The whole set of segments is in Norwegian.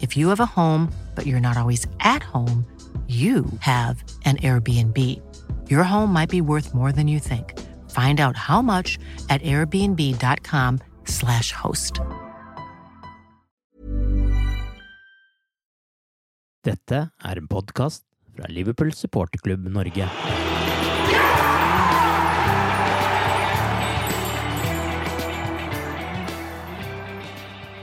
If you have a home, but you're not always at home, you have an Airbnb. Your home might be worth more than you think. Find out how much at airbnb.com/slash host. Dette er en podkast fra Liverpool supporterklubb Norge.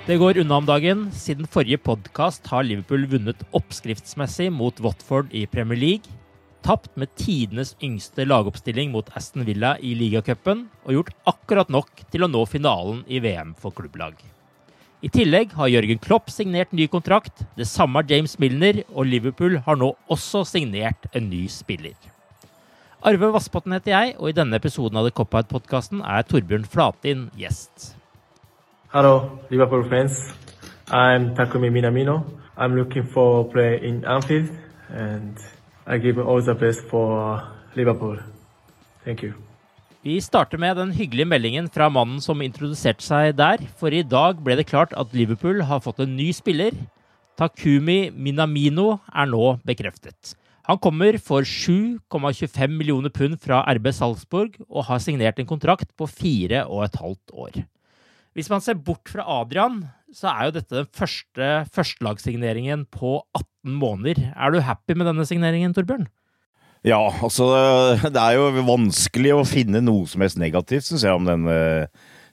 Det går unna om dagen. Siden forrige podkast har Liverpool vunnet oppskriftsmessig mot Watford i Premier League, tapt med tidenes yngste lagoppstilling mot Aston Villa i ligacupen, og gjort akkurat nok til å nå finalen i VM for klubblag. I tillegg har Jørgen Klopp signert ny kontrakt, det samme har James Milner, og Liverpool har nå også signert en ny spiller. Arve Vassbotn heter jeg, og i denne episoden av The Cop-Out-podkasten er Torbjørn Flatin gjest. Hello, Liverpool fans. I'm Takumi Minamino. I'm looking for play in Anfield, and I give all the best for Liverpool. Thank you. Vi starter med den hyggelige meldingen fra mannen som introduserte seg der, for i dag ble det klart at Liverpool har fått en ny spiller. Takumi Minamino er nå bekreftet. Han kommer for 7,25 millioner pund fra RB Salzburg og har signert en kontrakt på fire og et halvt år. Hvis man ser bort fra Adrian, så er jo dette den første førstelagssigneringen på 18 måneder. Er du happy med denne signeringen, Torbjørn? Ja, altså Det er jo vanskelig å finne noe som helst negativt, syns jeg, om den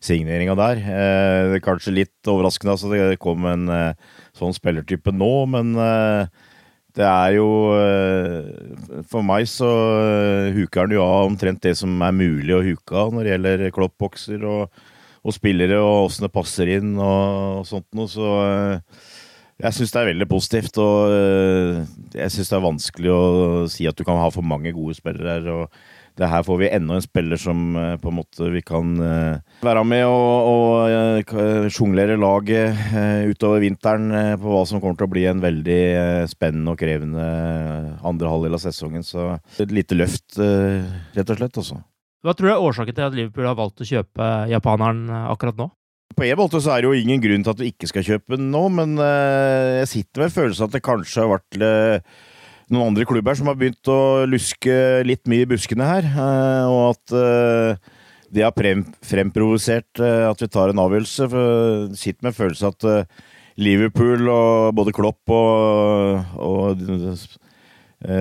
signeringa der. Eh, det er kanskje litt overraskende altså det kom en eh, sånn spillertype nå, men eh, det er jo eh, For meg så eh, huker han jo av omtrent det som er mulig å huke av når det gjelder kloppbokser og, og spillere, og åssen det passer inn og, og sånt noe. Så eh, jeg syns det er veldig positivt, og øh, jeg syns det er vanskelig å si at du kan ha for mange gode spillere her. og det her får vi enda en spiller som øh, på en måte vi kan være med og, og sjonglere laget utover vinteren på hva som kommer til å bli en veldig spennende og krevende andre halvdel av sesongen. Så et lite løft, rett og slett. Også. Hva tror du er årsaken til at Liverpool har valgt å kjøpe japaneren akkurat nå? På en måte så er det jo ingen grunn til at vi ikke skal kjøpe den nå, men uh, jeg sitter med følelsen at det kanskje har vært uh, noen andre klubber som har begynt å luske litt mye i buskene her, og at det har frem, fremprovosert at vi tar en avgjørelse. For jeg sitter med følelsen at Liverpool og både Klopp og, og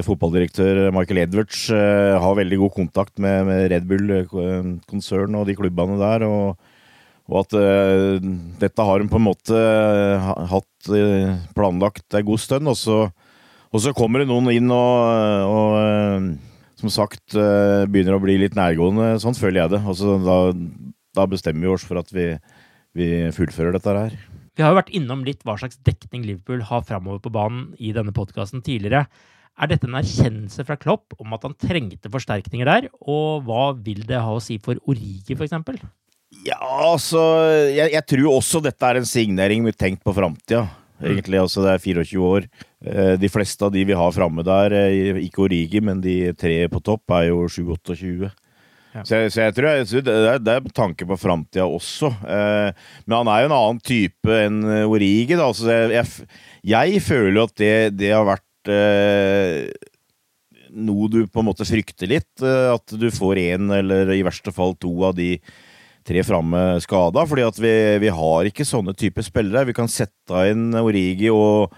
fotballdirektør Michael Edwards har veldig god kontakt med, Red Bull-konsern og de klubbene der. og og at uh, dette har hun på en måte uh, hatt uh, planlagt en god stund. Og så, og så, kommer det noen inn og, og som sagt begynner å bli litt nærgående. Sånn føler jeg det. Og så da, da, bestemmer vi oss for at vi, vi fullfører dette her. Vi har jo vært innom litt hva slags dekning Liverpool har framover på banen i denne podkasten tidligere. Er dette en erkjennelse fra Klopp om at han trengte forsterkninger der? Og hva vil det ha å si for Origi, f.eks.? Ja, altså jeg, jeg, tror også dette er en signering med tenkt på framtida. Egentlig, altså Det er 24 år. Eh, de fleste av de vi har framme der, eh, ikke Origi, men de tre på topp, er jo 7-28. Ja. Så, jeg, så jeg tror jeg, det, er, det er tanke på framtida også. Eh, men han er jo en annen type enn Origi. Da. Altså, jeg, jeg, føler at det, det har vært noe du på en måte frykter litt. Eh, at du får én, eller i verste fall to av de tre framme skada. fordi at vi, vi har ikke sånne typer spillere. Vi kan sette inn Origi og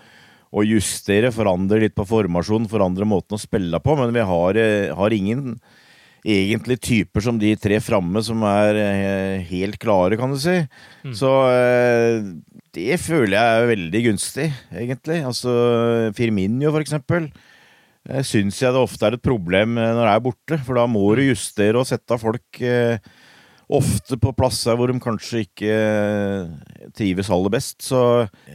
og justere, forandre litt på formasjonen, forandre måten å spille på, men vi har, eh, har ingen egentlig typer som de tre framme som er eh, helt klare, kan du si. Mm. Så eh, det føler jeg er veldig gunstig, egentlig. Altså Firminio, for eksempel. Syns jeg det ofte er et problem når jeg er borte, for da må du mm. justere og sette folk ofte på plasser hvor de kanskje ikke eh, trives aller best. Så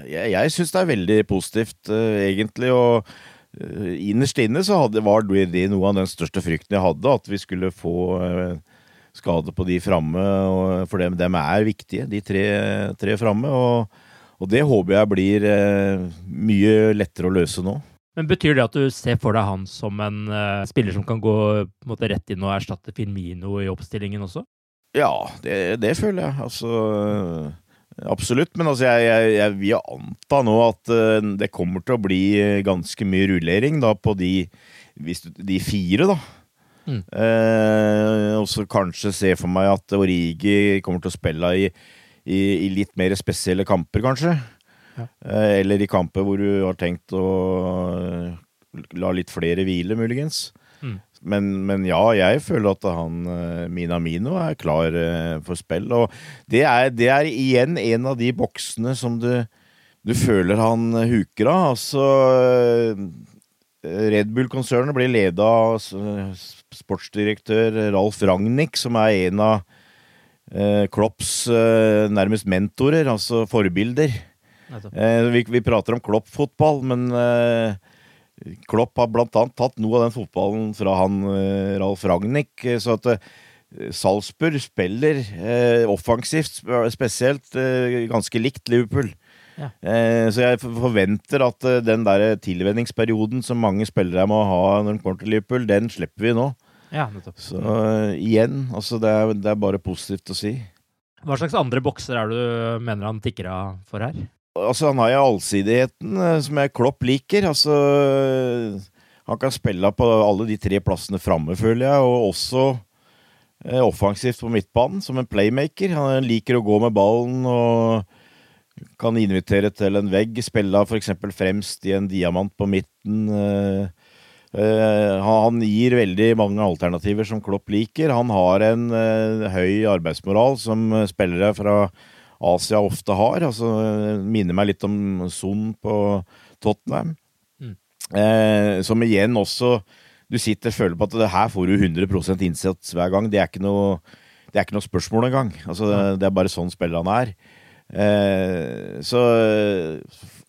jeg, jeg syns det er veldig positivt, egentlig. Og innerst inne så hadde, var det noe av den største frykten jeg hadde, at vi skulle få uh, skade på de framme. For dem, dem, er viktige, de tre, tre framme. Og, og, det håper jeg blir mye lettere å løse nå. Men Betyr det at du ser for deg han som en spiller som kan gå måte, rett inn og erstatte Firmino i oppstillingen også? Ja, det, det føler jeg. Altså Absolutt. Men altså, jeg, jeg, jeg vil anta nå at uh, det kommer til å bli ganske mye rullering da, på de, de fire, da. Mm. Uh, og så kanskje se for meg at Origi kommer til å spille i, i, i litt mer spesielle kamper, kanskje. Ja. Uh, eller i kamper hvor du har tenkt å la litt flere hvile, muligens. Mm. Men, men, ja, jeg føler at han eh, Minamino er klar eh, for spill. Og det er, det er igjen en av de boksene som du, du føler han huker av. Altså eh, Red Bull-konsernet blir leda av sportsdirektør Ralf Ragnhild, som er en av Klopps nærmest mentorer, altså forbilder. Vi, vi, prater om Klopp-fotball, men Klopp har blant annet tatt noe av den fotballen fra han eh, Ralf Ragnhild. Eh, så at eh, Salzburg spiller offensivt, spesielt ganske likt Liverpool. Ja. Eh, så jeg forventer at den der tilvenningsperioden som mange spillere må ha når de kommer til Liverpool, den slipper vi nå. Ja, så igjen, altså det er, det er bare positivt å si. Hva slags andre bokser er det du mener han tikker av for her? Altså, han har jo allsidigheten eh, som jeg Klopp liker. Altså Han kan spille på alle de tre plassene framme, føler jeg, og også eh, offensivt på midtbanen, som en playmaker. Han liker å gå med ballen og kan invitere til en vegg, spille f.eks. fremst i en diamant på midten. Eh, Uh, han gir veldig mange alternativer som Klopp liker. Han har en uh, høy arbeidsmoral som spillere fra Asia ofte har. Altså, minner meg litt om Son på Tottenham. Mm. Eh, som igjen også Du sitter og føler på at det her får du 100% innsats hver gang. Det er ikke noe, det er ikke noe spørsmål engang. Altså, det, er bare sånn spillerne er. Eh, så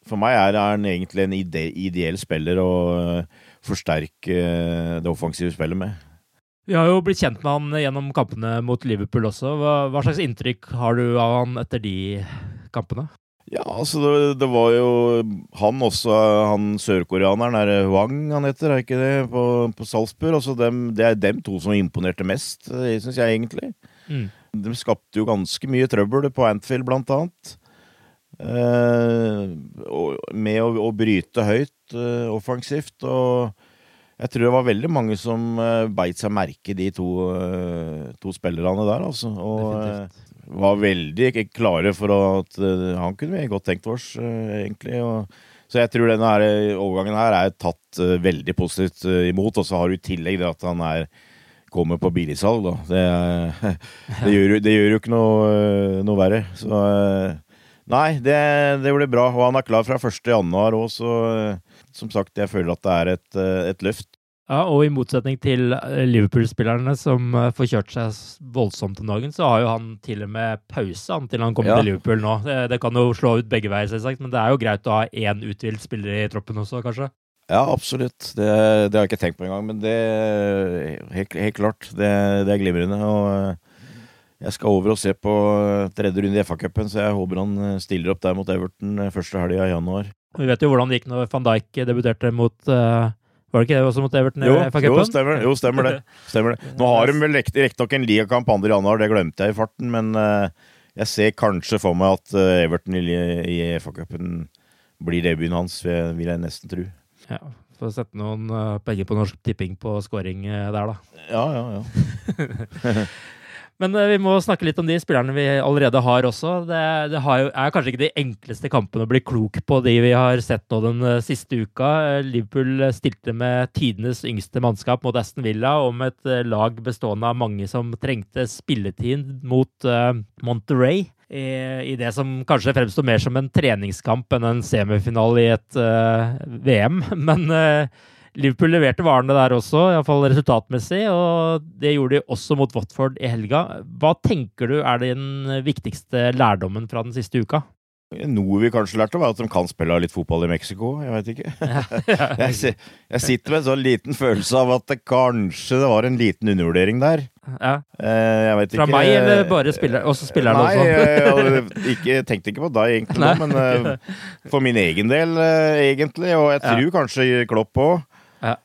for meg er han egentlig en ide ideell spiller å forsterke det offensive spillet med. Vi har jo blitt kjent med han gjennom kampene mot Liverpool også. Hva, hva slags inntrykk har du av han etter de kampene? Ja, altså det, det var jo han også, han sørkoreaneren, er Wang han heter, er ikke det, på, på Salzburg? Altså dem, det er dem to som imponerte mest, syns jeg egentlig. Mm. De skapte jo ganske mye trøbbel på Antfield, blant annet. Eh, med å, å, bryte høyt eh, offensivt. og jeg tror det var veldig mange som uh, beit seg merke de to, uh, to spillerne der, altså. Og Definitivt. var veldig klare for at han kunne vi godt tenkt oss, egentlig. Og, så jeg tror denne her, overgangen her er tatt veldig positivt imot. Og så har du i tillegg det at han er kommer på billigsalg, da. Det, det, gjør, det, gjør, jo ikke noe, noe verre. Så nei, det, det blir bra. Og han er klar fra 1. januar òg, så som sagt, jeg føler at det er et, eh, et løft. Ja, og i motsetning til eh, Liverpool-spillerne som eh, får kjørt seg voldsomt om dagen, så har jo han til og med pause han til han kommer ja. til Liverpool nå. Det, det, kan jo slå ut begge veier, selvsagt, men det er jo greit å ha én uthvilt spiller i troppen også, kanskje? Ja, absolutt. Det, det, har jeg ikke tenkt på engang, men det helt, helt klart. Det, det, er glimrende. Og jeg skal over og se på tredje runde i FA-cupen, så jeg håper han stiller opp der mot Everton første helga i januar. Vi vet jo hvordan det gikk når van Dijk debuterte mot uh, Var det ikke det også mot Everton? I FA jo, stemmer, jo, stemmer det. Stemmer det. Nå har de vel riktignok en ligakamp 2. januar, det glemte jeg i farten, men uh, jeg ser kanskje for meg at uh, Everton i, i FA-cupen blir debuten hans, vil jeg nesten tro. Ja, Få sette noen penger på Norsk Tipping på scoring der, da. Ja, ja, ja. Men uh, vi må snakke litt om de spillerne vi allerede har også. Det, det har jo, er kanskje ikke de enkleste kampene å bli klok på, de vi har sett nå den uh, siste uka. Uh, Liverpool stilte med tidenes yngste mannskap mot Aston Villa, om et lag bestående av mange som trengte spilletid mot uh, Monterey. I, I det som kanskje fremstår mer som en treningskamp enn en semifinale i et uh, VM. Men uh, Liverpool leverte varene der også, iallfall resultatmessig. Og det gjorde de også mot Watford i helga. Hva tenker du er den viktigste lærdommen fra den siste uka? Noe vi kanskje lærte, var at de kan spille litt fotball i Mexico. Jeg vet ikke. jeg, jeg sitter med en sånn liten følelse av at det kanskje det var en liten undervurdering der. Ja. Eh, Jeg vet Fra meg, eller bare spiller, også spillerne Nei, også? jeg hadde ikke, tenkte ikke på deg egentlig Nei. men eh, for min egen del eh, egentlig, og jeg tror kanskje Klopp òg. Ja.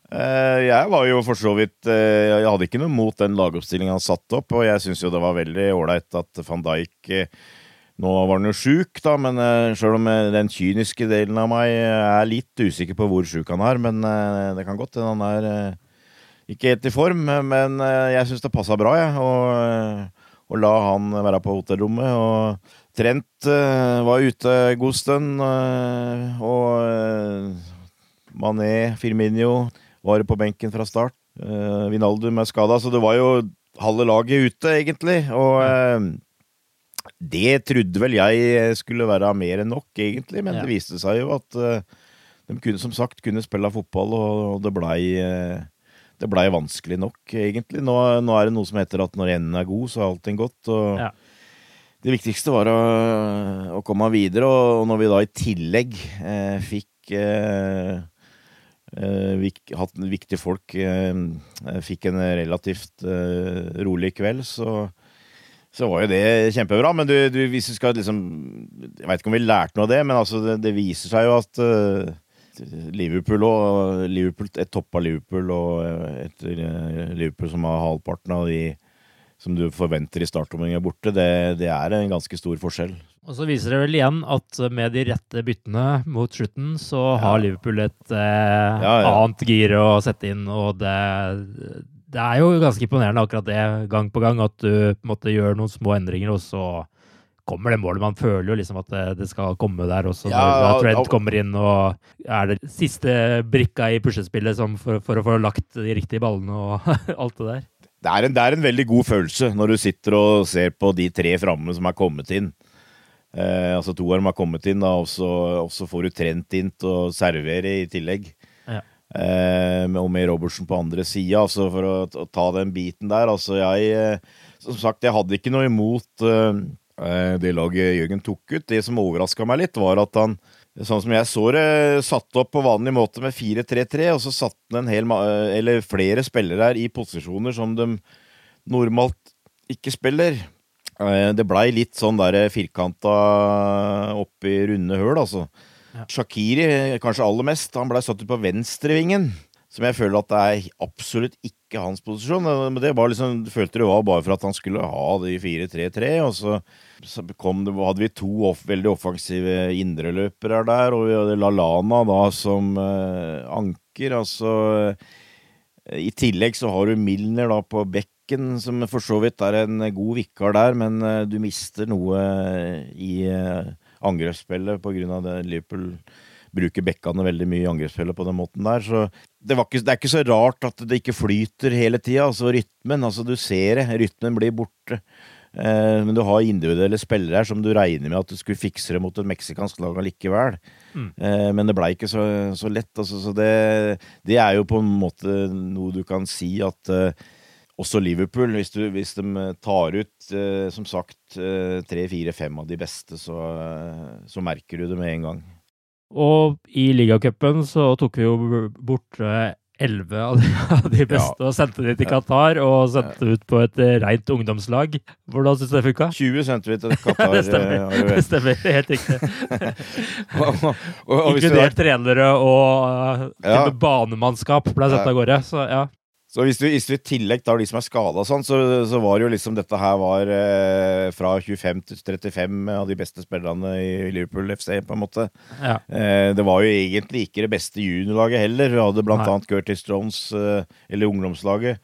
Jeg var jo for så vidt eh, Jeg hadde ikke noe mot den lagoppstillinga han satte opp, og jeg syns jo det var veldig ålreit at van Dijk eh, Nå var han jo sjuk, da, men sjøl om eh, den kyniske delen av meg eh, er litt usikker på hvor sjuk han er, men eh, det kan godt hende han er eh, ikke helt i form, men eh, jeg syns det passa bra, jeg. Og, eh, å la han være på hotellrommet. Og Trent eh, var ute god stund, eh, og eh, Mané, Firminio var på benken fra start. Uh, Vinaldum er skada, så det var jo halve laget ute, egentlig. Og uh, det trodde vel jeg skulle være mer enn nok, egentlig, men Ja. det viste seg jo at uh, de kunne som sagt kunne spille fotball, og det blei eh, det blei vanskelig nok, egentlig. Nå, nå er det noe som heter at når enden er god, så er allting godt. Og Ja. Det viktigste var å, å komme videre, og, når vi da i tillegg eh, fikk eh, eh, viktige folk eh, eh, fikk en relativt eh, rolig kveld, så så var jo det kjempebra. Men du, du, hvis du skal liksom Jeg veit ikke om vi lærte noe av det, men altså det, det viser seg jo at eh, Liverpool og Liverpool, et toppa Liverpool og eh, et eh, Liverpool som har halvparten av de som du forventer i startomringa borte, det, det er en ganske stor forskjell. Og så viser det vel igjen at med de rette byttene mot slutten, så har Liverpool et eh, Ja, ja. annet gir å sette inn, og det, det er jo ganske imponerende akkurat det, gang på gang, at du måte gjør noen små endringer, og så kommer det målet. Man føler jo liksom at det, det skal komme der også, Ja, når, Trent ja. kommer inn og er det siste brikka i puslespillet for, for å få lagt de riktige ballene og alt det der. Det er, en, det er en veldig god følelse når du sitter og ser på de tre framme som er kommet inn. Eh, altså to av dem har kommet inn, da, og så, og så får du Trent inn til å servere i tillegg. Ja. Eh, og med Robertsen på andre sida, altså for å, å ta den biten der. Altså jeg eh, Som sagt, jeg hadde ikke noe imot eh, eh, det laget Jørgen tok ut. Det som overraska meg litt, var at han Sånn som jeg så det, satt opp på vanlig måte med 4-3-3, og så satt den en hel, eller flere spillere her i posisjoner som de normalt ikke spiller. Eh, Det blei litt sånn der firkanta oppi runde høl, altså. Ja. Shakiri, kanskje aller mest, han blei satt ut på venstrevingen. Som jeg føler at det er absolutt ikke hans posisjon. Men det var liksom, følte det var bare for at han skulle ha de 4-3-3. Og så, så det, hadde vi to off, veldig offensive indreløpere der, og vi hadde Lalana da som eh, anker. Altså i tillegg så har du Milner da på bekken, som for så vidt er en god vikar der, men eh, du mister noe i eh, angrepsspillet på grunn av det Liverpool bruker bekkene veldig mye i angrepsspillet på den måten der. Så det, var ikke, det er ikke så rart at det ikke flyter hele tida. Altså rytmen, altså du ser det. Rytmen blir borte. Eh, men du har individuelle spillere her som du regner med at du skulle fikse det mot et meksikansk lag allikevel. Eh, men det blei ikke så, så lett. Altså, så det, det er jo på en måte noe du kan si at eh, også Liverpool, hvis, du, hvis de tar ut eh, som sagt eh, tre, fire, fem av de beste, så, eh, så merker du det med en gang. Og i ligacupen så tok vi jo bort elleve av, de- beste ja. og sendte de til Qatar og sendte ut på et rent ungdomslag. Hvordan syns du det funka? 20 sendte vi til Qatar. Det eh, stemmer. Det stemmer helt riktig. Inkludert trenere og uh, Ja. banemannskap ble sendt av gårde. Så ja. Så hvis du, hvis du i tillegg tar de som er skada og sånn, så, så var jo liksom dette her var eh, fra 25 til 35 av de beste spillerne i Liverpool FC, på en måte. ja. Eh, det var jo egentlig ikke det beste juniorlaget heller. Du hadde blant Nei. annet Curtis Jones, eh, eller ungdomslaget.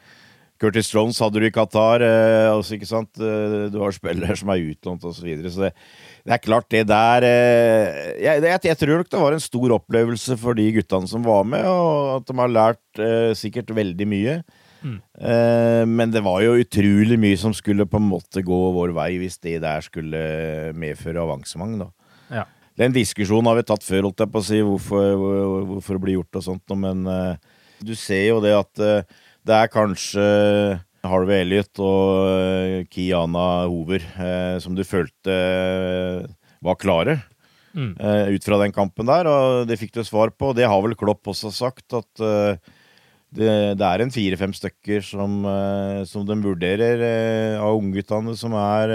Curtis Jones hadde du i Qatar. Eh, altså, ikke sant? Eh, du har spillere som er utlånt osv. Så, videre, så det, det er klart, det der eh, jeg, jeg, jeg tror nok det var en stor opplevelse for de guttene som var med, og at de har lært eh, sikkert veldig mye. Mm. Eh, men det var jo utrolig mye som skulle på en måte gå vår vei hvis det der skulle medføre avansement. da. Ja. Den diskusjonen har vi tatt før, holdt jeg på å si, hvorfor, hvor- hvorfor det blir gjort og sånt, men eh, du ser jo det at eh, det er kanskje Harvey Elliot og eh, Kiana Hoover eh, som du følte eh, var klare Mm. ut fra den kampen der, og det fikk du svar på. Det har vel Klopp også sagt, at det, det er en fire-fem stykker som, som de vurderer av ungguttene som er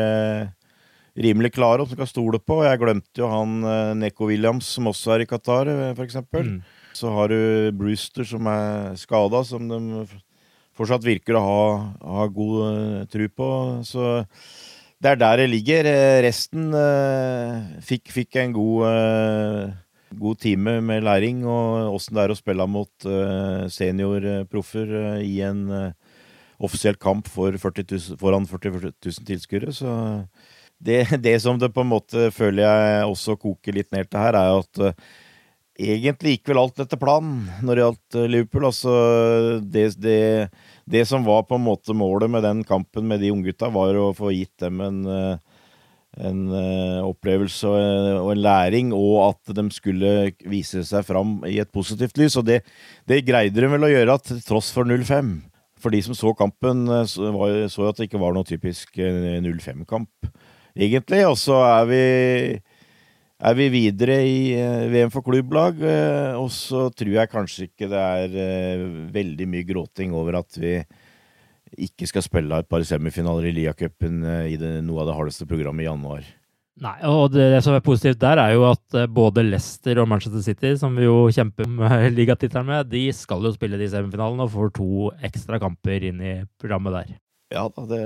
rimelig klare og som kan stole på. Jeg glemte jo han Neko Williams, som også er i Qatar, f.eks. Mm. Så har du Brewster, som er skada, som de fortsatt virker å ha, ha god eh, tru på. Så det er der det ligger. Eh, Resten eh, fikk, fikk en god, god time med læring, og åssen det er å spille mot seniorproffer i en offisiell kamp for 40 000, foran 40 000 tilskuere. Så det, det som det på en måte føler jeg også koker litt ned til her, er at eh, egentlig gikk vel alt etter planen når det gjaldt eh, Liverpool. Altså, det, det, det som var på en måte målet med den kampen med de unggutta, var å få gitt dem en, eh, en eh, opplevelse og en, læring, og at de skulle vise seg fram i et positivt lys. Og det, det greide de vel å gjøre til tross for 0-5. For de som så kampen, så, var, så at det ikke var noe typisk eh, 0-5-kamp, egentlig. Og så er vi er vi videre i eh, VM for klubblag, eh, og så tror jeg kanskje ikke det er eh, veldig mye gråting over at vi ikke skal spille et par semifinaler i Lia-cupen i det, noe av det hardeste programmet i januar. Nei, og det, det som er positivt der, er jo at både Leicester og Manchester City, som vi jo kjemper med ligatittelen med, de skal jo spille de semifinalene og får to ekstra kamper inn i programmet der. Ja da, det,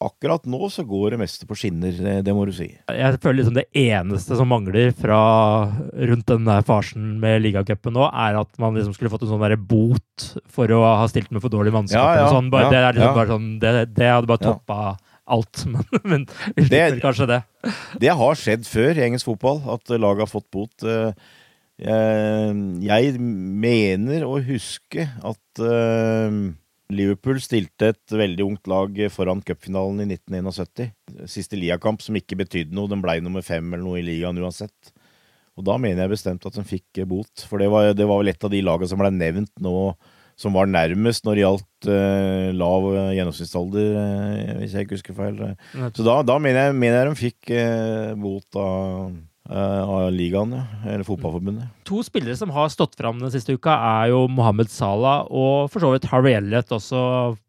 akkurat nå så går det meste på skinner, det, det må du si. Jeg føler liksom det eneste som mangler fra rundt den der farsen med ligacupen nå, er at man liksom skulle fått en sånn derre bot for å ha stilt med for dårlig mannskap. Ja, ja, sånn. bare, ja, det, er liksom sånn, det, det hadde bare toppa alt, men, men Det- kanskje det. Det har skjedd før i engelsk fotball, at laget har fått bot. Eh, Jeg, jeg mener å huske at eh, Liverpool stilte et veldig ungt lag foran cupfinalen i 1971. Siste liakamp som ikke betydde noe. Den ble nummer fem eller noe i ligaen uansett. Og da mener jeg bestemt at de fikk eh, bot. For det var, det var vel et av de lagene som ble nevnt nå, som var nærmest når det gjaldt uh, lav eh, gjennomsnittsalder, uh, hvis jeg ikke husker feil. Så da, da mener, jeg, mener jeg de fikk uh, bot av, av ligaen, ja. Eller fotballforbundet. To spillere som har stått fram den siste uka, er jo Mohammed Salah og for så vidt Harry Elliot også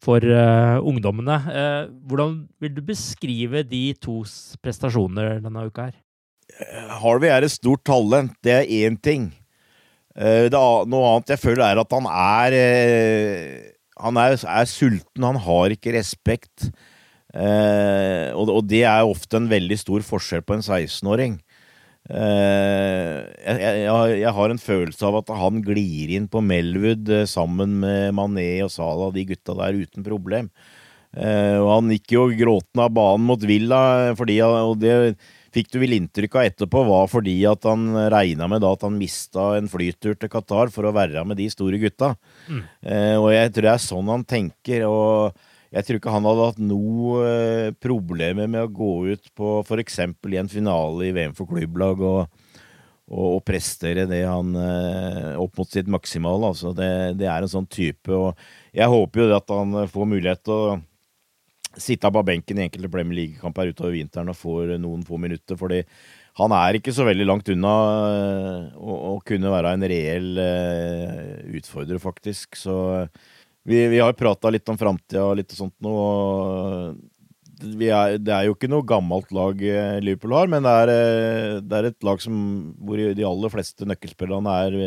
for uh, ungdommene. Uh, hvordan vil du beskrive de tos prestasjoner denne uka her? Harvey er et stort talent, det er én ting. Uh, Det, noe annet jeg føler, er at han er eh, Han er, er sulten, han har ikke respekt. Eh, og, og det er ofte en veldig stor forskjell på en 16-åring. Eh, jeg, jeg, jeg har- en følelse av at han glir inn på Melwood eh, sammen med Mané og Salah, de gutta der, uten problem. Eh, og han gikk jo gråtende av banen mot Villa, fordi, og det fikk du vel inntrykk av etterpå, var fordi at han regna med da at han mista en flytur til Qatar for å være med de store gutta. Mm. og jeg tror det er sånn han tenker. og jeg tror ikke han hadde hatt noe eh, problemer med å gå ut på f.eks. i en finale i VM for klubblag og, og, og prestere det han eh, opp mot sitt maksimale. Altså det, det er en sånn type. og Jeg håper jo at han får mulighet til å sitte på benken i enkelte Premier League-kamper utover vinteren og får noen få minutter. fordi han er ikke så veldig langt unna å, å kunne være en reell utfordrer, faktisk. Så vi, vi har prata litt om framtida og litt sånt nå. Er, det er jo ikke noe gammelt lag Liverpool har, men det er, det er et lag som, hvor de aller fleste nøkkelspillerne er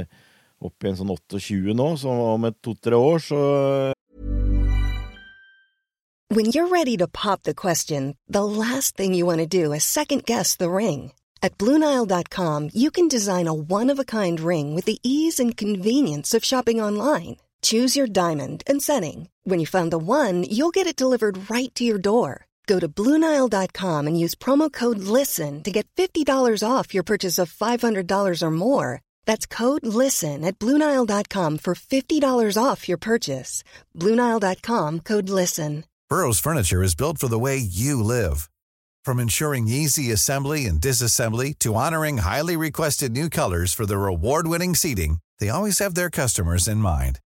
oppe i en sånn 28 nå, så om et to-tre år så When you're ready to pop the question, the last thing you want to do is second guess the ring. At Bluenile.com, you can design a one-of-a-kind ring with the ease and convenience of shopping online. Choose your diamond and setting. When you find the one, you'll get it delivered right to your door. Go to Bluenile.com and use promo code LISTEN to get $50 off your purchase of $500 or more. That's code LISTEN at Bluenile.com for $50 off your purchase. Bluenile.com code LISTEN. Burrow's Furniture is built for the way you live. From ensuring easy assembly and disassembly to honoring highly requested new colors for their award winning seating, they always have their customers in mind.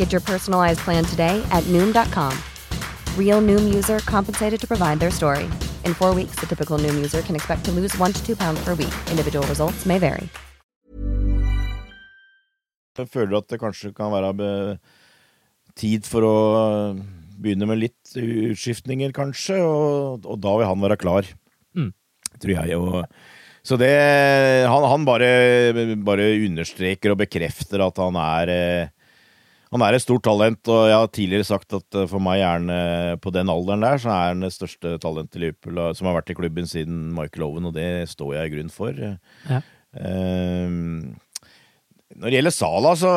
Get your personalized plan today at Noom.com. Real Noom user compensated to provide their story. In four weeks, the typical Noom user can expect to lose one to two pounds per week. Individual results may vary. Jeg føler at det kanskje kan være be- tid for å begynne med litt utskiftninger, kanskje, og, og da vil han være klar. Mm. Tror jeg. Og, så det Han, han bare, bare understreker og bekrefter at han er eh, han er et stort talent, og jeg har tidligere sagt at eh, for meg er han eh, på den alderen der, så er han det største talentet i Liverpool, eh, som har vært i klubben siden Michael Owen, og det står jeg i grunn for. Ja. Ehm, når det gjelder Sala, så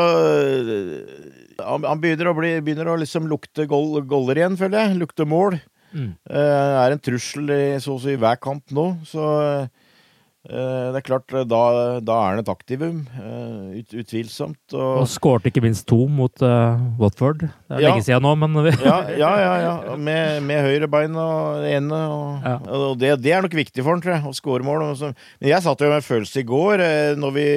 Han, han begynner å, bli, begynner å liksom lukte goal, goller igjen, føler jeg. Lukte mål. Mm. Eh, er en trussel i så å si hver kamp nå, så eh, det er klart, da, da er han et aktivum. eh, ut, utvilsomt. Og skårte ikke minst to mot uh, Watford. Det er Ja. lenge siden nå, men ja, ja, ja, ja. Med, med høyre bein og det ene. Og, Ja. og det, det er nok viktig for han, tror jeg, å skåre mål. Og Men jeg satt jo med en følelse i går, eh, når vi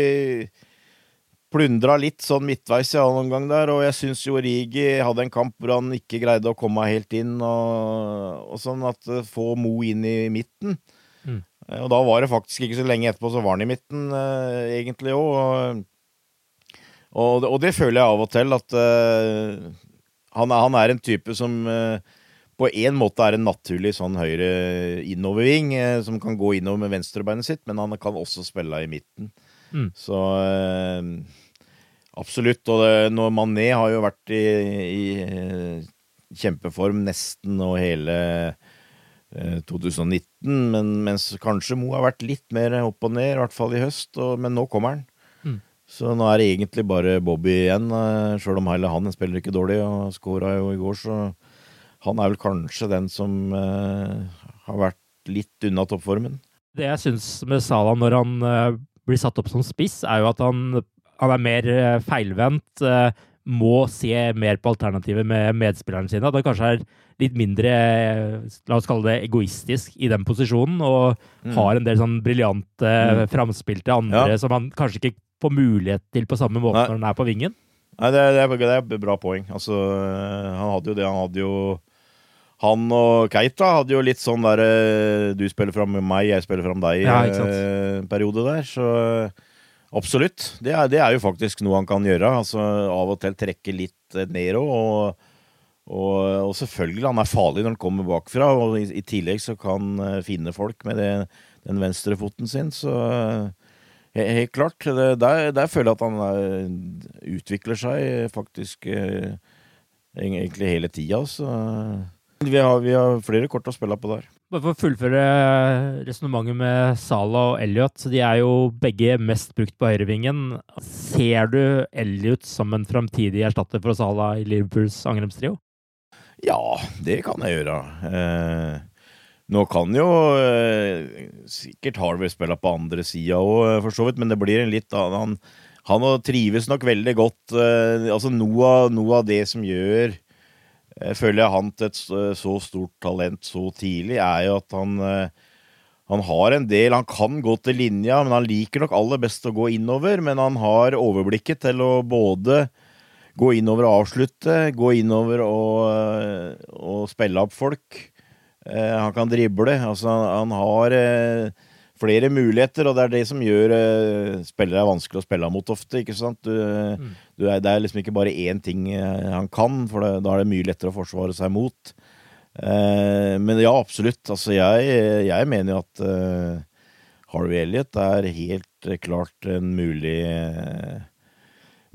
plundra litt sånn midtveis i annen omgang der, og jeg syns jo Rigi hadde en kamp hvor han ikke greide å komme helt inn, og, og sånn at eh, få Mo inn i midten. Eh, og da var det faktisk ikke så lenge etterpå, så var han i midten, eh, egentlig òg. Og, og, det føler jeg av og til, at uh, han, er, han, er, en type som uh, på en måte er en naturlig sånn høyre innoverving, uh, som kan gå innover med venstrebeinet sitt, men han kan også spille i midten. Mm. Så absolutt. Og det, når Mané har jo vært i, i kjempeform nesten og hele 2019 høsten, men, mens kanskje Mo har vært litt mer opp og ned, i hvert fall i høst. Og, men nå kommer han. Mm. Så nå er det egentlig bare Bobby igjen, eh, sjøl om heller han spiller ikke dårlig og skåra jo i går, så han er vel kanskje den som eh, har vært litt unna toppformen. Det jeg syns med Salah når han eh, blir satt opp som spiss, er jo at han, han er mer eh, feilvendt. Eh, må se mer på alternativet med medspillerne sine. At han kanskje er litt mindre, la oss kalle det, egoistisk i den posisjonen. Og mm. har en del sånn briljante mm. framspill til andre ja. som han kanskje ikke får mulighet til på samme måte Nei. når han er på vingen. Nei, det det er, det er et bra poeng. Altså, han hadde jo det. Han hadde jo han og Keita hadde jo litt sånn der Du spiller fram meg, jeg spiller fram deg ja, eh, periode der. Så absolutt. Det er, det er, jo faktisk noe han kan gjøre. Altså Av og til trekke litt ned og, og, og, selvfølgelig, han er farlig når han kommer bakfra. Og i, i tillegg så kan han finne folk med det, den venstrefoten sin. Så Helt klart. Det, der, der, føler jeg at han er, utvikler seg faktisk eh, egentlig hele tida. Vi vi har, flere kort å spille på der. Bare for å fullføre resonnementet med Sala og Elliot. De er jo begge mest brukt på høyrevingen. Ser du Elliot som en framtidig erstatter for Sala i Liverpools angrepstrio? Ja, det kan jeg gjøre. Eh, nå kan jo eh, sikkert Harvey spille på andre sida òg, eh, for så vidt, men det blir en litt annen Han, han trives nok veldig godt. Eh, altså noe noe av det som gjør føler jeg han til et så stort talent så tidlig, er jo at han han har en del Han kan gå til linja, men han liker nok aller best å gå innover. Men han har overblikket til å både gå innover og avslutte, gå innover og, og spille opp folk. Eh, han kan drible. Altså, han, har eh, flere muligheter, og det er det som gjør uh, spillere vanskelig å spille mot ofte. ikke sant? Du, mm. du er, det er liksom ikke bare én ting uh, han kan, for det, da er det mye lettere å forsvare seg mot. Uh, men ja, absolutt. Altså, jeg, jeg mener jo at Harvey Elliot er helt klart en mulig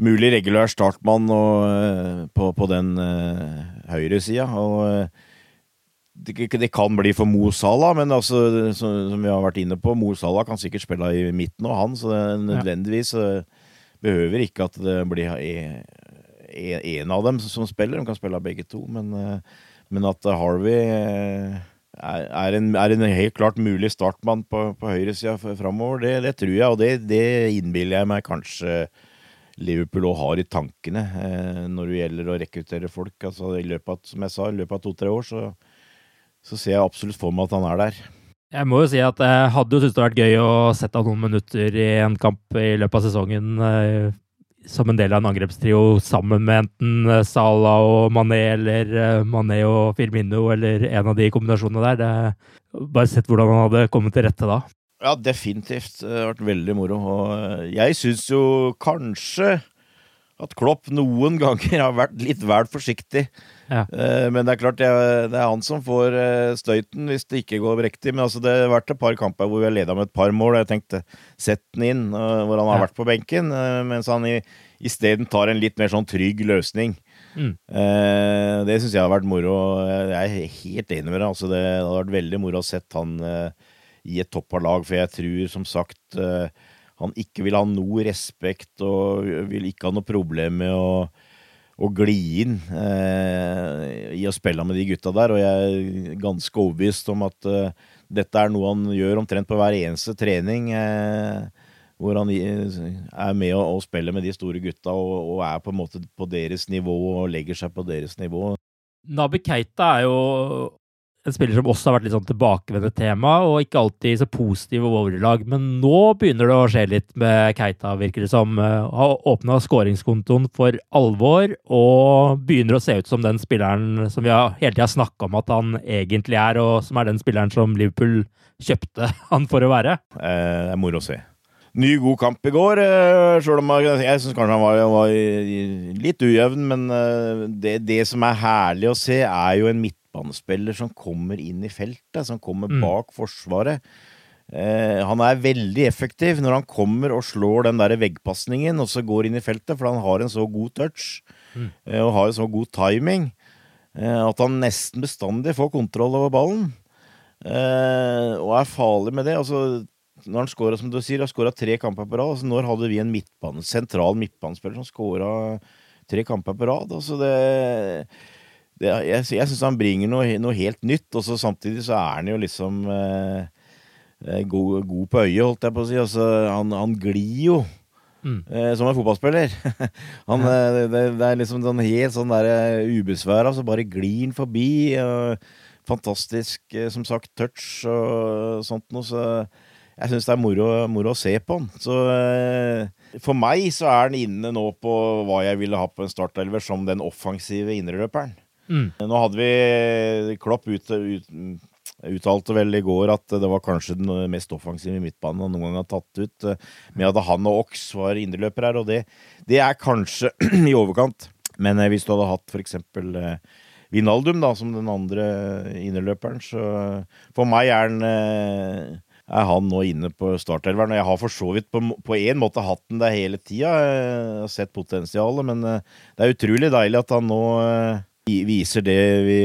mulig regulær startmann og, på, på, den høyresida. Og det, det, kan bli for Mo Salah, men altså, som, vi har vært inne på, Mo Salah kan sikkert spille i midten og han, så det nødvendigvis behøver ikke at det blir en av dem som spiller. De kan spille av begge to, men, eh, men at Harvey eh, er, er, en, er, en, helt klart mulig startmann på, på høyresida framover, det, det, tror jeg, og det, det innbiller jeg meg kanskje Liverpool òg har i tankene eh, når det gjelder å rekruttere folk. Altså, i løpet av, som jeg sa, i løpet av to-tre år så så ser jeg absolutt for meg at han er der. Jeg må jo si at jeg hadde jo syntes det hadde vært gøy å sette av noen minutter i en kamp i løpet av sesongen eh, som en del av en angrepstrio sammen med enten Sala Salah og Mané eller eh, Mané og Firmino eller en av de kombinasjonene der. Det, bare sett hvordan han hadde kommet til rette da. Ja, definitivt. Det har vært veldig moro. Og jeg syns jo kanskje at Klopp noen ganger har vært litt vel forsiktig. Ja. Eh, men det er klart det er, han som får eh, støyten hvis det ikke går riktig. Men altså, det har vært et par kamper hvor vi har leda med et par mål. Jeg tenkte sett den inn, eh, hvor han har vært på benken. Mens han isteden tar en litt mer sånn trygg løsning. Mm. det syns jeg har vært moro. Jeg er helt enig med deg. Altså, det hadde vært veldig moro å sett han i et toppa lag, for jeg tror som sagt han ikke vil ha noe respekt og vil ikke ha noe problem med å, å gli inn eh, i å spille med de gutta der. Og jeg er ganske overbevist om at eh, dette er noe han gjør omtrent på hver eneste trening. Eh, hvor han er med og, og spiller med de store gutta og, og, er på en måte på deres nivå og legger seg på deres nivå. Nabi Keita er jo en spiller som også har vært litt sånn tilbakevendende tema, og ikke alltid så positiv overlag. Men nå begynner det å skje litt med Keita, virker det som. Eh, har åpna skåringskontoen for alvor, og begynner å se ut som den spilleren som vi har hele tida snakka om at han egentlig er, og som er den spilleren som Liverpool kjøpte han for å være. Eh, det er moro å se. Ny, god kamp i går. Selv om jeg, jeg syns kanskje han var, var, litt ujevn, men det, det som er herlig å se, er jo en midt midtbanespiller som kommer inn i feltet, som kommer mm. bak Forsvaret. Eh, han er veldig effektiv når han kommer og slår den der veggpasningen og så går inn i feltet, for han har en så god touch mm. eh, og har en så god timing eh, at han nesten bestandig får kontroll over ballen. Eh, og er farlig med det. Altså, når han skåra, som du sier, har skåra tre kamper på rad. Altså, når hadde vi en midtbane, sentral midtbanespiller som skåra tre kamper på rad? Altså, det det, jeg jeg syns han bringer noe, noe helt nytt, og så samtidig så er han jo liksom eh, eh, god, god på øyet, holdt jeg på å si. Altså, han, han glir jo. Mm. Eh, som en fotballspiller. han, ja. det, det er liksom sånn helt sånn der eh, ubesværa, så bare glir han forbi. Fantastisk, eh, som sagt, touch og sånt noe. Så jeg syns det er moro, moro å se på han. Så eh, for meg så er han inne nå på hva jeg ville ha på en startelver som den offensive indreløperen. Mm. Nå hadde vi Klopp ut, ut, uttalte vel i går at det var kanskje den mest offensive midtbanen han noen gang har tatt ut, eh, med at han og Ox var indreløpere her, og det, det er kanskje i overkant. Men eh, hvis du hadde hatt for eksempel eh, Vinaldum da, som den andre innerløperen, så for meg er han eh, er han nå inne på startelveren. Og jeg har for så vidt på, en måte hatt den der hele tida. Sett potensialet, men eh, det er utrolig deilig at han nå eh, viser det vi,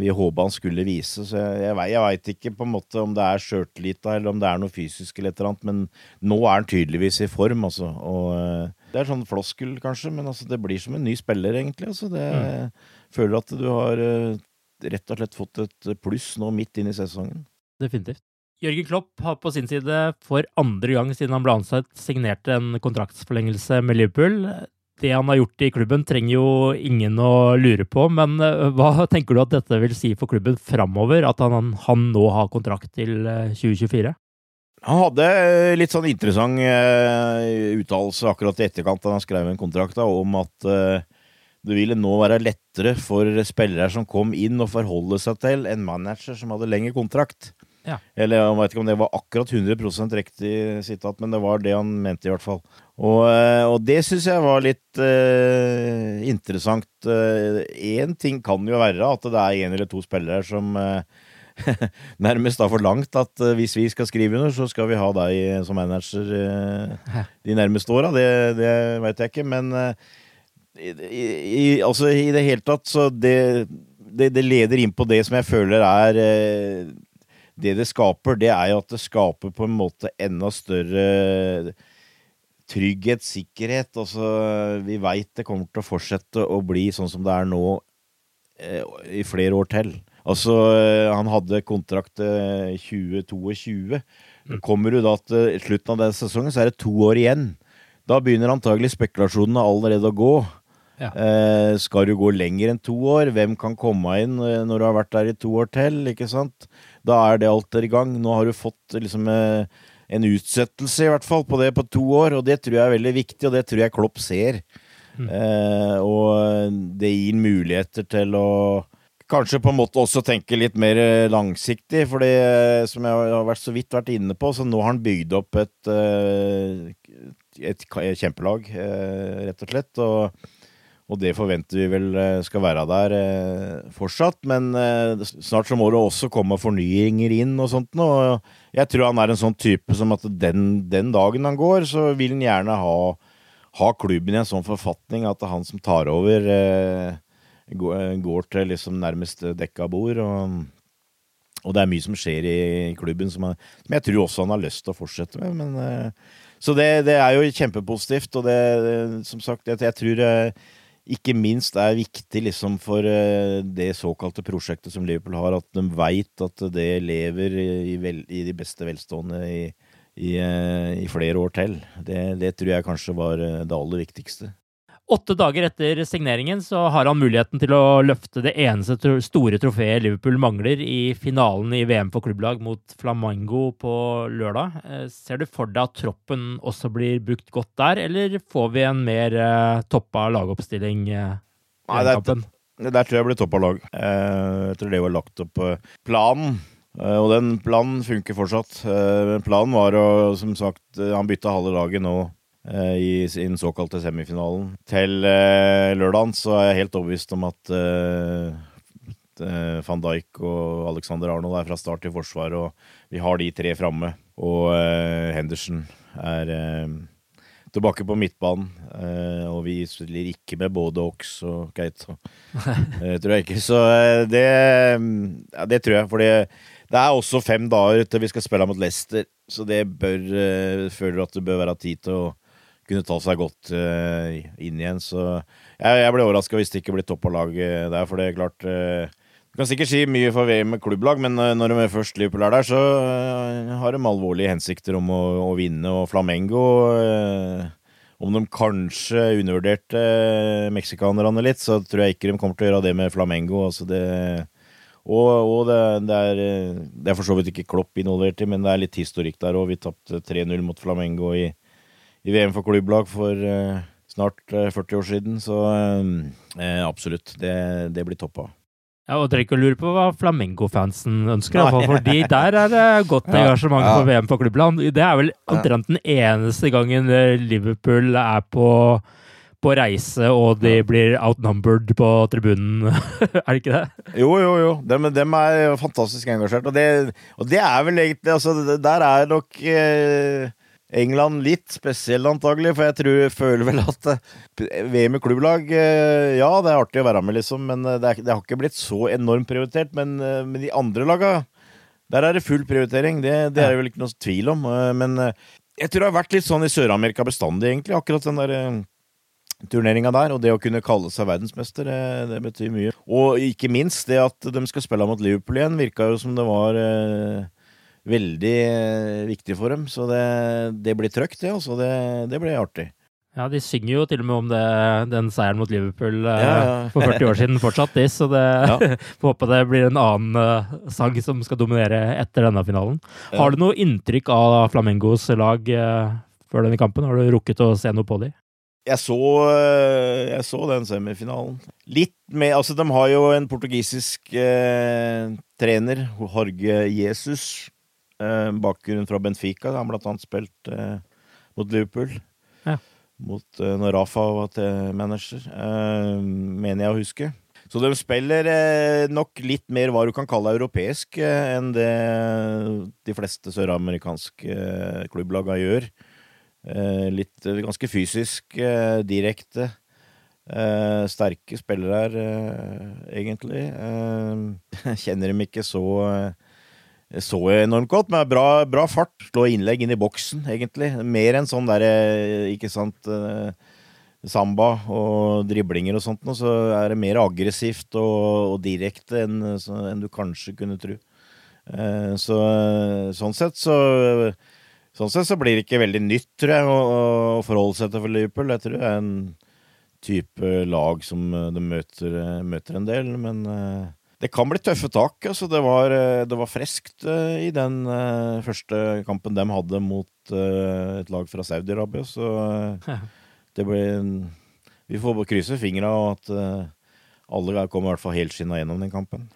vi håpa han skulle vise. Så jeg, jeg, jeg veit ikke på en måte om det er sjøltillita eller om det er noe fysisk eller et eller annet, men nå er han tydeligvis i form, altså. Og eh, det er sånn floskel, kanskje, men altså, det blir som en ny spiller, egentlig. Altså, det, Føler at du har eh, rett og slett fått et pluss nå midt inn i sesongen. Definitivt. Jørgen Klopp har på sin side for andre gang siden han ble ansatt signert en kontraktsforlengelse med Liverpool. Det han har gjort i klubben trenger jo ingen å lure på, men eh, hva tenker du at dette vil si for klubben framover, at han, han nå har kontrakt til eh, 2024? Han hadde eh, litt sånn interessant eh, uttalelse akkurat i etterkant da han skrev en kontrakt da, om at eh, det ville nå være lettere for spillere som kom inn å forholde seg til en manager som hadde lengre kontrakt. Ja. Eller jeg vet ikke om det var akkurat 100% riktig sitat, men det var det han mente i hvert fall. Og, eh, og det syns jeg var litt uh, interessant. Én ting kan jo være at det er en eller to spillere som uh, nærmest har forlangt at eh, hvis vi skal skrive under, så skal vi ha deg som manager eh, de nærmeste åra. Det, det veit jeg ikke, men eh, i, i, altså, i det hele tatt, så det, det, det leder inn på det som jeg føler er eh, Det det skaper, det er jo at det skaper på en måte enda større trygghet, sikkerhet. Altså, vi veit det kommer til å fortsette å bli sånn som det er nå eh, i flere år til. Altså, eh, han hadde kontrakt til 2022. Kommer du da til slutten av den sesongen, så er det to år igjen. Da begynner antagelig spekulasjonene allerede å gå. Ja. Eh, skal du gå lenger enn to år? Hvem kan komme inn eh, når du har vært der i to år til? ikke sant? Da er det alt der i gang. Nå har du fått liksom eh, en utsettelse i hvert fall på det på to år, og det tror jeg er veldig viktig, og det tror jeg Klopp ser. Eh, og det gir muligheter til å Kanskje på en måte også tenke litt mer eh, langsiktig, for det eh, som jeg har vært så vidt vært inne på, så nå har han bygd opp et, eh, et kjempelag, eh, rett og slett. Og, og det forventer vi vel eh, skal være der eh, fortsatt. Men eh, snart så må det også komme fornyinger inn og sånt. nå, Og jeg tror han er en sånn type som at den, den dagen han går, så vil han gjerne ha, ha klubben i en sånn forfatning at han som tar over. Går, til liksom nærmest dekka bord. Og, og det er mye som skjer i klubben som, han, som jeg tror også han har lyst til å fortsette med. Men, så det, det er jo kjempepositivt, og det, som sagt, jeg, jeg tror ikke minst er viktig liksom for eh, det såkalte prosjektet som Liverpool har, at de veit at det lever i, vel, i de beste velstående i, i, eh, i flere år til. Det, det tror jeg kanskje var eh, det aller viktigste. Åtte dager etter signeringen så har han muligheten til å løfte det eneste store trofeet Liverpool mangler i finalen i VM for klubblag mot Flamango på lørdag. Eh, Ser du for deg at troppen også blir brukt godt der, eller får vi en mer eh, toppa lagoppstilling eh, i kampen? det der tror jeg blir toppa lag. Jeg tror det var lagt opp planen. Og den planen funker fortsatt. Planen var å, som sagt, han bytta halve laget nå i den såkalte semifinalen. Til eh, lørdagen så er jeg helt overbevist om at eh, eh, van Dijk og Alexander Arnold er fra start i forsvar, og vi har de tre framme. Og eh, Henderson er eh, tilbake på midtbanen. eh, og vi spiller ikke med både Ox og Keita. Eh, tror jeg ikke. Så eh, det, ja, det tror jeg. For det er også fem dager til vi skal spille mot Leicester, så det bør eh, føler at det bør være tid til å kunne ta seg godt eh, inn igjen. Så jeg, jeg ble overraska hvis det ikke blir topp lag laget der, for det er klart eh, Du kan sikkert si mye for VM med klubblag, men eh, når de er først Liverpool er der, så har de alvorlige hensikter om å, å vinne. Og Flamengo Om de kanskje undervurderte meksikanerne litt, så tror jeg ikke de kommer til å gjøre det med Flamengo. Altså det og, og det, det, er, det er for så vidt ikke Klopp involvert i, men det er litt historikk der òg. Vi tapte 3-0 mot Flamengo i, i VM for klubblag for eh, snart eh, 40 år siden, så eh, absolutt. Det, det blir toppa. Ja, og Dere ikke å lure på hva Flamengo-fansen ønsker, Nei. fordi der er det godt engasjement ja. for VM for klubbland. Det er vel omtrent den eneste gangen eh, Liverpool er på, på reise og de blir outnumbered på tribunen, er det ikke det? Jo, jo, jo. Dem, dem er fantastisk engasjert. Og det, og det er vel egentlig altså, Der er nok eh, England litt spesiell, antagelig. For jeg tror, føler vel at eh, VM i klubblag eh, Ja, det er artig å være med, liksom, men eh, det, er, det har ikke blitt så enormt prioritert. Men med de andre laga, der er det full prioritering. Det, det er det vel ikke noe tvil om. Men jeg tror det har vært litt sånn i Sør-Amerika bestandig, egentlig. Akkurat den der turneringa der, og det å kunne kalle seg verdensmester, det, det betyr mye. Og ikke minst det at de skal spille mot Liverpool igjen, virka jo som det var eh, veldig eh, viktig for dem. Så det, det blir trøkt, det. Altså. Det, det blir artig. Ja, De synger jo til og med om det, den seieren mot Liverpool eh, Ja, ja. for 40 år siden fortsatt, de, så det Ja. får håpe det blir en annen eh, sang som skal dominere etter denne finalen. Har du noe inntrykk av Flamengos lag før denne kampen? Har du rukket å se noe på dem? Jeg så, jeg så den semifinalen. Litt med Altså, de har jo en portugisisk eh, trener, Jorge Jesus. Eh, bakgrunn fra Benfica. Han har blant annet spilt eh, mot Liverpool. Ja. Mot eh, når Rafa var til manager, eh, mener jeg å huske. Så de spiller eh, nok litt mer hva du kan kalle europeisk eh, enn det de fleste søramerikanske klubblaga gjør. Eh, litt ganske fysisk, direkte. Eh, sterke spillere her, eh, egentlig. Eh, kjenner dem ikke så eh, så enormt godt, men bra, bra fart. Slå innlegg inn i boksen, egentlig. Mer enn sånn derre, ikke sant eh, Samba og driblinger og sånt, så er det mer aggressivt og, og direkte enn, en du kanskje kunne tro. Eh, så sånn sett så Sånn sett så blir det ikke veldig nytt, tror jeg, å, å forholde seg til for Liverpool. Jeg tror det er en type lag som eh, de møter, eh, møter en del, men eh, det kan bli tøffe tak. Altså, det, var, eh, det var friskt eh, i den eh, første kampen de hadde mot et lag fra Saudi-Arabia, så det blir Vi får krysse fingra og at alle kommer i hvert fall helskinna gjennom den kampen.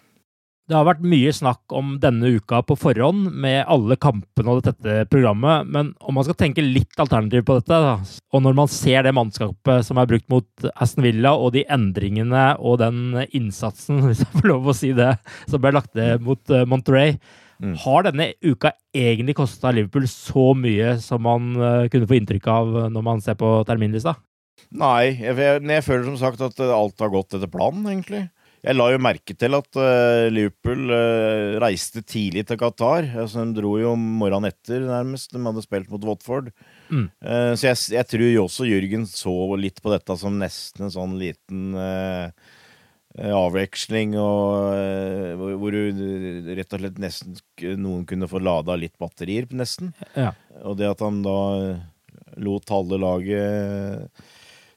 Det har vært mye snakk om denne uka på forhånd med alle kampene og dette programmet, men om man skal tenke litt alternativ på dette, da, og når man ser det mannskapet som er brukt mot Aston Villa, og de endringene og den innsatsen, hvis jeg får lov å si det, som ble lagt ned mot Monterey, Mm. har denne uka egentlig kosta Liverpool så mye som man eh, kunne få inntrykk av når man ser på terminlista? Nei, jeg, jeg, jeg føler som sagt at eh, alt har gått etter planen, egentlig. Jeg la jo merke til at eh, Liverpool eh, reiste tidlig til Qatar. Altså, de dro jo morgenen etter, nærmest. De hadde spilt mot Watford. Mm. Eh, så jeg, jeg tror jo også Jørgen så litt på dette som nesten en sånn liten eh, avveksling, og, eh, hvor, du rett og slett nesten noen kunne få lada litt batterier, nesten. Ja. Og det at han da lot halve laget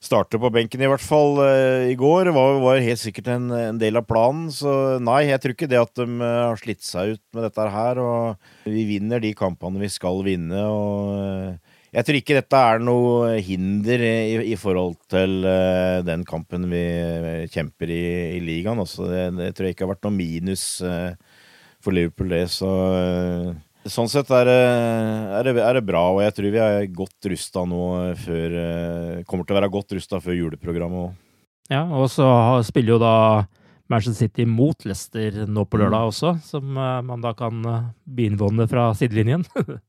starte på benken, i hvert fall eh, i går, var, var helt sikkert en, en del av planen. Så nei, jeg tror ikke det at de eh, har slitt seg ut med dette her. Og vi vinner de kampene vi skal vinne. og... eh, jeg tror ikke dette er noe hinder i, i forhold til uh, den kampen vi kjemper i, i ligaen. Også. det, det tror jeg ikke har vært noe minus uh, for Liverpool, det. Så eh, sånn sett er det, er, det, er det bra, og jeg tror vi er godt rusta nå før eh, Kommer til å være godt rusta før juleprogrammet òg. Ja, og så spiller jo da Manchester City mot Leicester nå på lørdag også, som eh, man da kan begynne binvåne fra sidelinjen.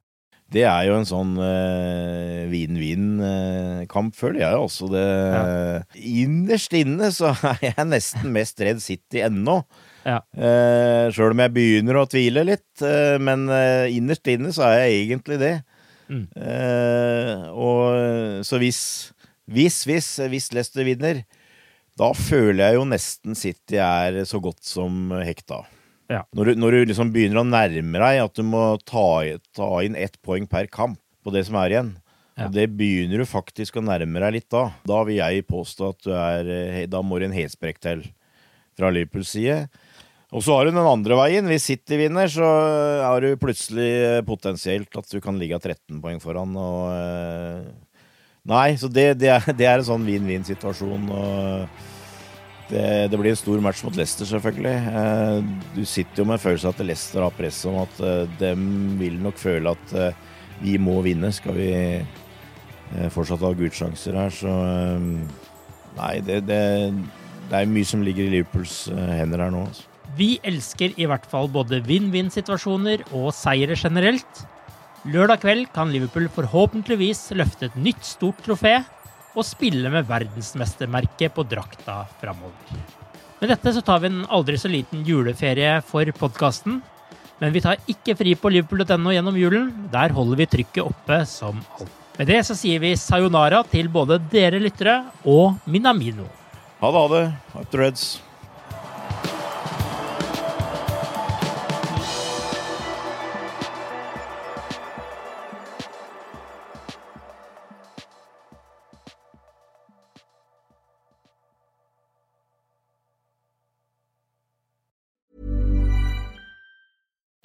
Det er jo en sånn uh, vinn-vinn-kamp, føler jeg også. Det, Innerst inne så er jeg nesten mest redd City ennå. Ja. Uh, Sjøl om jeg begynner å tvile litt. uh, men uh, innerst inne så er jeg egentlig det. Mm. Eh, og så hvis Hvis, hvis, hvis Leicester vinner, da føler jeg jo nesten City er så godt som hekta. Ja. Når, du, når du liksom begynner å nærme deg at du må ta, ta inn ett poeng per kamp på det som er igjen, Ja. og det begynner du faktisk å nærme deg litt da, da vil jeg påstå at du er eh, Da må det en helsprekk til fra Liverpools side. Og så har du den andre veien. Hvis City vinner, så har du plutselig eh, potensielt at du kan ligge 13 poeng foran. Og, eh, nei, så det, det, er, det er en sånn vinn-vinn-situasjon. det, det blir en stor match mot Leicester, selvfølgelig. Eh, Du sitter jo med en følelse av at Leicester har press om at dem vil nok føle at vi må vinne, skal vi fortsatt ha gudsjanser her. Så nei, det, er mye som ligger i Liverpools hender her nå. Altså. Vi elsker i hvert fall både vinn-vinn-situasjoner og seire generelt. Lørdag kveld kan Liverpool forhåpentligvis løfte et nytt stort trofé og spille med verdensmestermerket på drakta framover. Med dette så tar vi en aldri så liten juleferie for podkasten. Men vi tar ikke fri på liverpool.no gjennom julen. Der holder vi trykket oppe som alt. Med det så sier vi sayonara til både dere lyttere og Minamino. Ha det, ha det. Up the Reds.